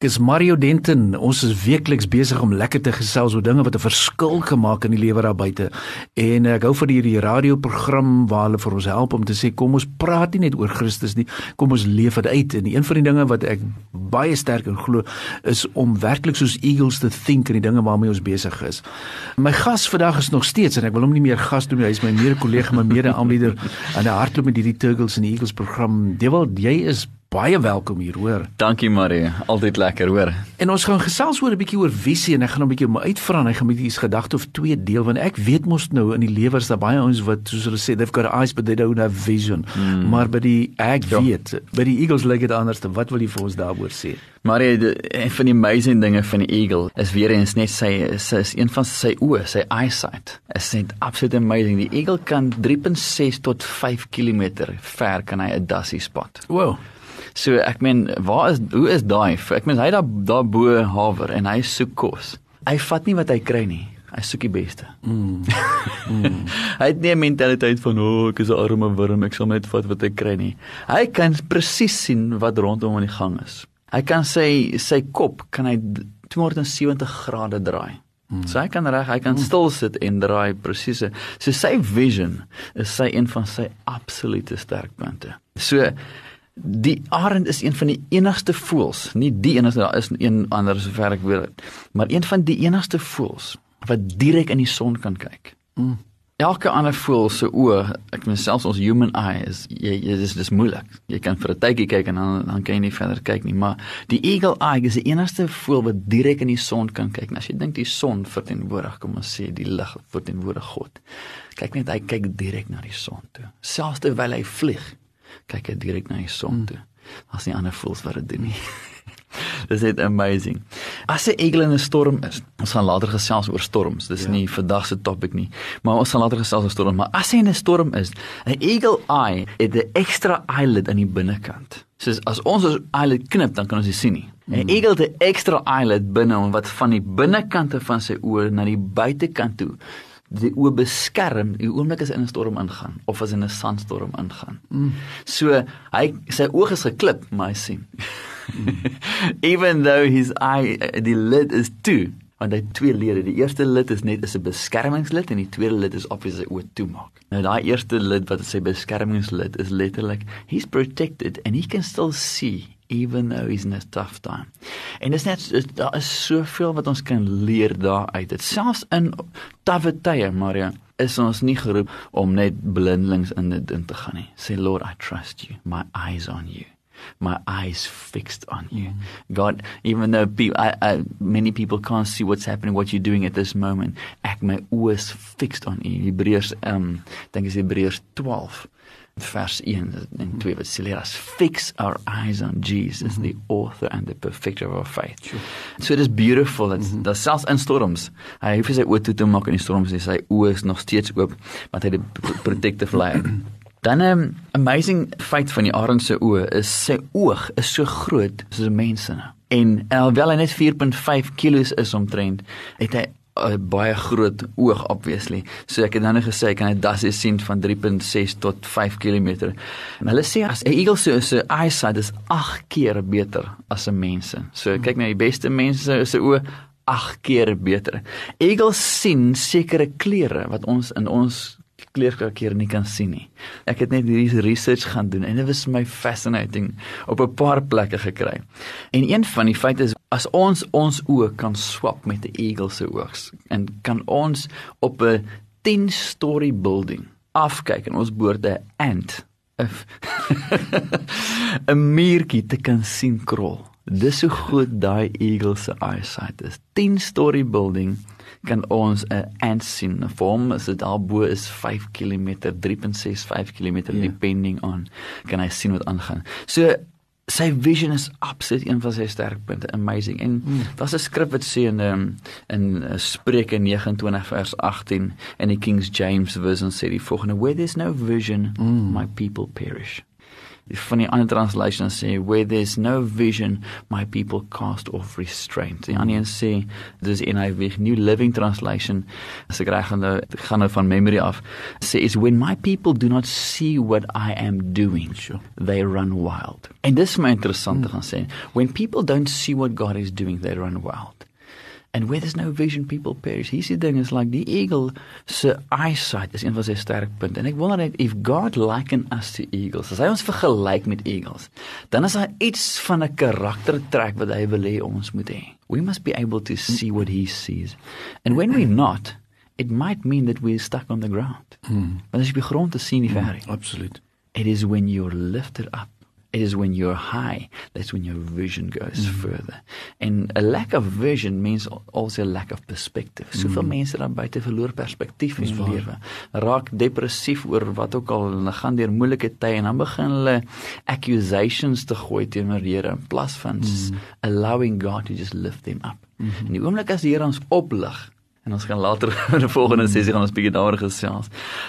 Ek is Mario Denton. Ons is weekliks besig om lekker te gesels oor dinge wat 'n verskil gemaak in die lewe daar buite. En ek hou van hierdie radioprogram waar hulle vir ons help om te sê kom ons praat nie net oor Christus nie, kom ons leef dit uit. En een van die dinge wat ek baie sterk in glo is om werklik soos eagles te think in die dinge waarmee ons besig is. My gas vandag is nog steeds en ek wil hom nie meer gas doen nie. Hy is my mede kollega, my mede aanbieder aan die hardloop met hierdie Turtles en Eagles program. Dewald, jy is baie welkom hier, hoor. Dankie Marie, altyd lekker, hoor. En ons gaan gesels oor 'n bietjie oor visie en ek gaan 'n bietjie om uitvra en hy gaan 'n bietjie gedagte of twee deel want ek weet mos nou in die lewens daar baie ouens wat soos hulle sê they've got eyes but they don't have vision. Hmm. Maar by die ek ja. weet, by die Eagles lyk dit anders. Wat wil jy vir ons daaroor sê? Marie, een van die amazing dinge van die Eagle is weer eens net sy sy is een van sy oë, sy eyesight. Is net absolute amazing. Die Eagle kan 3.6 tot 5 km ver kan hy 'n dassie spot. Wow. So ek meen, waar is hoe is daai? Ek meen hy daar daar bo haver en hy soek kos. Hy vat nie wat hy kry nie. Hy soek die beste. Mm. mm. hy het nie 'n mentaliteit van o, oh, ek is 'n arme wurm, ek sal net vat wat ek kry nie. Hy kan presies sien wat rondom aan die gang is. Hy kan sy sy kop kan hy 270 grade draai. Mm. So hy kan reg, hy kan mm. stil sit en draai presies. So sy vision is sy een van sy absolute sterkpunte. So Die arend is een van die enigste voëls, nie die enigste, daar is een ander sover ek weet, maar een van die enigste voëls wat direk in die son kan kyk. Mm. Elke ander voël se oë, ek meen selfs ons human eye is jy, jy dis dis moeilik. Jy kan vir 'n tydjie kyk en dan dan kan jy nie verder kyk nie, maar die eagle eye is die enigste voël wat direk in die son kan kyk. En as jy dink die son verteenwoordig, kom ons sê die lig verteenwoordig God. Kyk net hy kyk direk na die son toe. Selfs terwyl hy vlieg, kyk hy direk na die son toe. As nie ander voels wat dit doen nie. Dis net amazing. As 'n eagle in 'n storm is, ons gaan later gesels oor storms. Dis ja. nie vandag se topik nie, maar ons gaan later gesels oor storms. Maar as hy in 'n storm is, 'n eagle eye het 'n ekstra eyelid aan die binnekant. So as ons ons eyelid knip, dan kan ons dit sien nie. 'n mm. Eagle het 'n ekstra eyelid binne wat van die binnekante van sy oë na die buitekant toe die oë beskerm die oomblik as in 'n storm ingaan of as in 'n sandstorm ingaan. Mm. So hy sy oë is geklip, maar hy sien. Mm. Even though his eye die lid is toe, want hy twee lede. Die eerste lid is net is 'n beskermingslid en die tweede lid is of hy sy oë toemaak. Nou daai eerste lid wat sy beskermingslid is letterlik he's protected and he can still see even though he's in a tough time. En dit is net daar is soveel wat ons kan leer daaruit. Dit selfs in tawwe tye, Maria, is ons nie geroep om net blindelings in dit in te gaan nie. Say Lord, I trust you. My eyes on you. My eyes fixed on you. Mm. God, even though people, I, I, many people can't see what's happening, what you're doing at this moment, ek my oë is fixed on you. Hebreërs, um, dink is Hebreërs 12 vers 1 en 2 wat sê let us fix our eyes on Jesus mm -hmm. the author and the perfecter of our faith. Sure. So it is beautiful that mm -hmm. selfs in storms hy hoef sy oë toe te maak in die storms en sy oë is nog steeds oop want hy het 'n protective layer. Dan 'n um, amazing feit van die arend se oë is sy oog is so groot soos 'n mens se. En alhoewel hy net 4.5 kg is omtrent, het hy 'n baie groot oog obviously. So ek het dan net gesê kan hy dasie sien van 3.6 tot 5 km. En hulle sê as 'n eagle se se eyesight is 8 keer beter as 'n mens se. So kyk na die beste mense se oë 8 keer beter. Eagles sien sekere kleure wat ons in ons kleurkakeer nie kan sien nie. Ek het net hierdie research gaan doen en dit was my fascinating op 'n paar plekke gekry. En een van die feite is as ons ons oë kan swap met 'n eagle se oogs en kan ons op 'n 10 story building afkyk en ons behoort 'n ant 'n muurtjie te kan sien krol. Dis hoe goed daai eagle se eyesight is. 10 story building kan ons 'n ant sien. 'n Vorm is dit daarbo is 5 km, 3.65 km yeah. depending on kan hy sien wat aangaan. So sy vision is absoluut een van sy sterkpunte, amazing. En mm. daar's 'n skrif wat sê in um, in uh, Spreuke 29 vers 18 in die King James version sê die volgende: Where there's no vision, mm. my people perish van die ander translations sê where there's no vision my people cast off restraint. Die ander een sê dis NIV New Living Translation as ek reg nou gaan nou van memory af sê is when my people do not see what I am doing sure. they run wild. En dis my interessant mm. te gaan sê when people don't see what God is doing they run wild. And where there's no vision people perish. Hier sien ding is like die eagle se eyesight is een van sy sterkpunte. En ek wonder net if God liken us to eagles. As hy ons vergelyk met eagles, dan is daar iets van 'n karaktertrek wat hy wil hê ons moet hê. We must be able to see what he sees. And when we're not, it might mean that we're stuck on the ground. Hmm. Maar as jy op die grond te sien nie ver nie. Hmm, absoluut. It is when you're lifted up is when you're high that's when your vision goes mm. further and a lack of vision means also a lack of perspective soveel mm. mense dan buite verloor perspektief in hulle lewe raak depressief oor wat ook al hulle gaan deur moeilike tye en dan begin hulle accusations te gooi teenoor die Here in plaas van mm. allowing God to just lift them up mm -hmm. en die oomblik as die Here ons oplig En ons gaan later in 'n volgende sessie gaan ons bietjie daaroor gesels.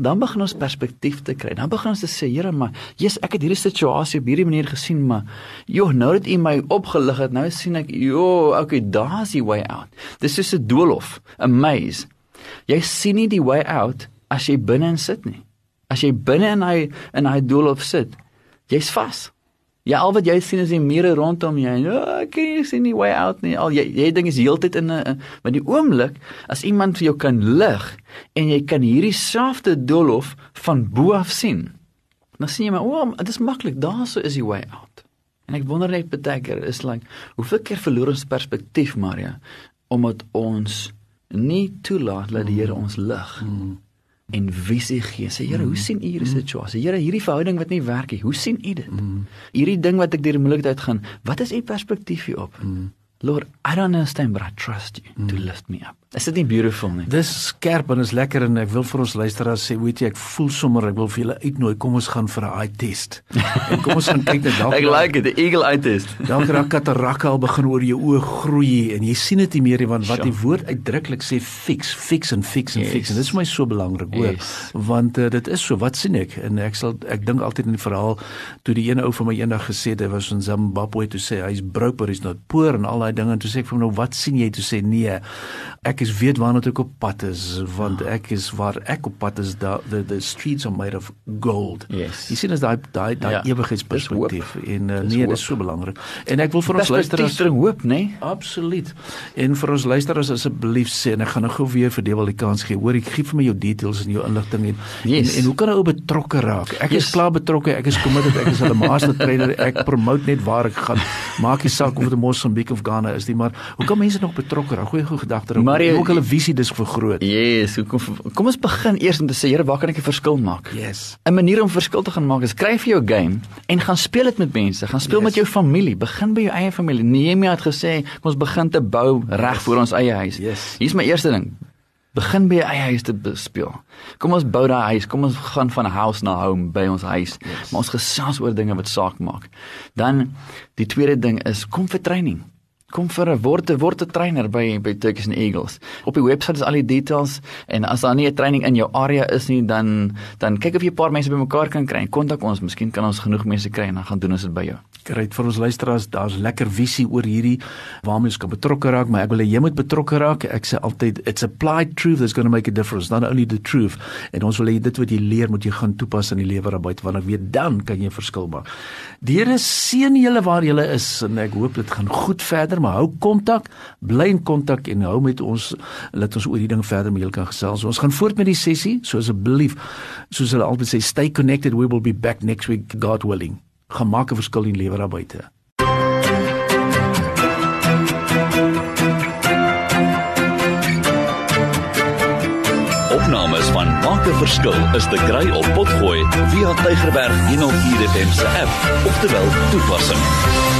Dan begin ons perspektief te kry. Dan begin ons te sê, Here, maar Jesus, ek het hierdie situasie op hierdie manier gesien, maar joh, nou dat U my opgelig het, nou sien ek, joh, okay, daar's die way out. Dis is 'n doolhof, 'n maze. Jy sien nie die way out as jy binne in sit nie. As jy binne in hy in hy doolhof sit, jy's vas. Ja, al wat jy sien is die mure rondom jou. Ja, ek kan nie sien die way out nie. Al jy jy ding is heeltyd in 'n met die oomblik as iemand vir jou kan lig en jy kan hierdie selfde doolhof van bo af sien. Dan sien jy maar, o, oh, dit is maklik. Daarso is die way out. En ek wonder net baie keer is like, hoeveel keer verloor ons perspektief, Maria, omdat ons nie toelaat dat die Here ons lig. Mm en visie gee. Sê Here, hoe mm. sien U hierdie mm. situasie? Here, hierdie verhouding wat nie werk nie. Hoe sien U dit? Mm. Hierdie ding wat ek deur die moeilikheid gaan, wat is U perspektief hierop? Lord, I don't understand but I trust you to lift me up. Is dit nie beautiful nie? Dis skerp en is lekker en ek wil vir ons luisteraars sê, weet jy, ek voel sommer ek wil vir julle uitnooi, kom ons gaan vir 'n eye test. En kom ons gaan kyk net dalk. ek like it, the eagle eye test. Dalk raak katarakke al begin oor jou oë groei en jy sien dit nie meer nie want wat die woord uitdruklik sê fix, fix en fix en yes. fix en dit is vir my so belangrik hoor. Yes. Want uh, dit is so, wat sien ek? En ek sal ek dink altyd in die verhaal toe die een ou van my eendag gesê hy was in Zimbabwe toe sê hy's broke but he's not poor en al daai dinge en toe sê ek vir hom nou wat sien jy toe sê nee. Ek is weet waarna ek op pad is want ah. ek is waar ek op pad is da the the streets are made of gold. Yes. Jy sien as daai daai daai ja. ewigheidsperspektief en uh, nee dis so belangrik. En ek wil vir ons luisteraars bring hoop, nê? Nee? Absoluut. En vir ons luisteraars asseblief sê en ek gaan nou gou weer vir Dewal die kans gee. Hoor ek gee vir my jou details en jou inligting en, yes. en en hoe kan ou betrokke raak? Ek yes. is klaar betrokke. Ek is committed. Ek is hulle master trainer. Ek promote net waar ek gaan. Maak nie saak of dit Mosambik of Ghana is nie, maar hoe kan mense nog betrokke raak? Goeie gedagte. Hoe ook hulle visie dis vergroot. Yes, kom kom ons begin eers om te sê, Here, waar kan ek 'n verskil maak? Yes. 'n Manier om verskil te gaan maak is kry vir jou game en gaan speel dit met mense, gaan speel yes. met jou familie, begin by jou eie familie. Nehemia het gesê, kom ons begin te bou reg yes. voor ons eie huis. Yes. Hier's my eerste ding. Begin by jou eie huis te speel. Kom ons bou daai huis, kom ons gaan van house na home by ons huis. Yes. Maar ons gesels oor dinge wat saak maak. Dan die tweede ding is kom vir training kom vir 'n word word 'n trainer by by Turkish and Eagles. Op die webwerf is al die details en as daar nie 'n training in jou area is nie, dan dan kyk of jy 'n paar mense bymekaar kan kry. Kontak ons, miskien kan ons genoeg mense kry en dan gaan doen ons dit by jou. Great vir ons luisteraars, daar's lekker visie oor hierdie waarmee ons kan betrokke raak, maar ek wil hê jy moet betrokke raak. Ek sê altyd it's applied truth that's going to make a difference, not only the truth. En ons wil hê dit wat jy leer moet jy gaan toepas in die lewe daarbuit want ek weet dan kan jy 'n verskil maak. Die Here seën julle waar julle is en ek hoop dit gaan goed verder maar hou kontak, bly in kontak en hou met ons laat ons oor hierdie ding verder met julle kan gesels. Ons gaan voort met die sessie, so asseblief, soos hulle altyd sê, stay connected. We will be back next week God willing. Gaan maak 'n verskil in lewe daar buite. Opnames van Maak 'n Verskil is te kry op Potgooi via Tigerberg 104 FM se app of te wel toepassing.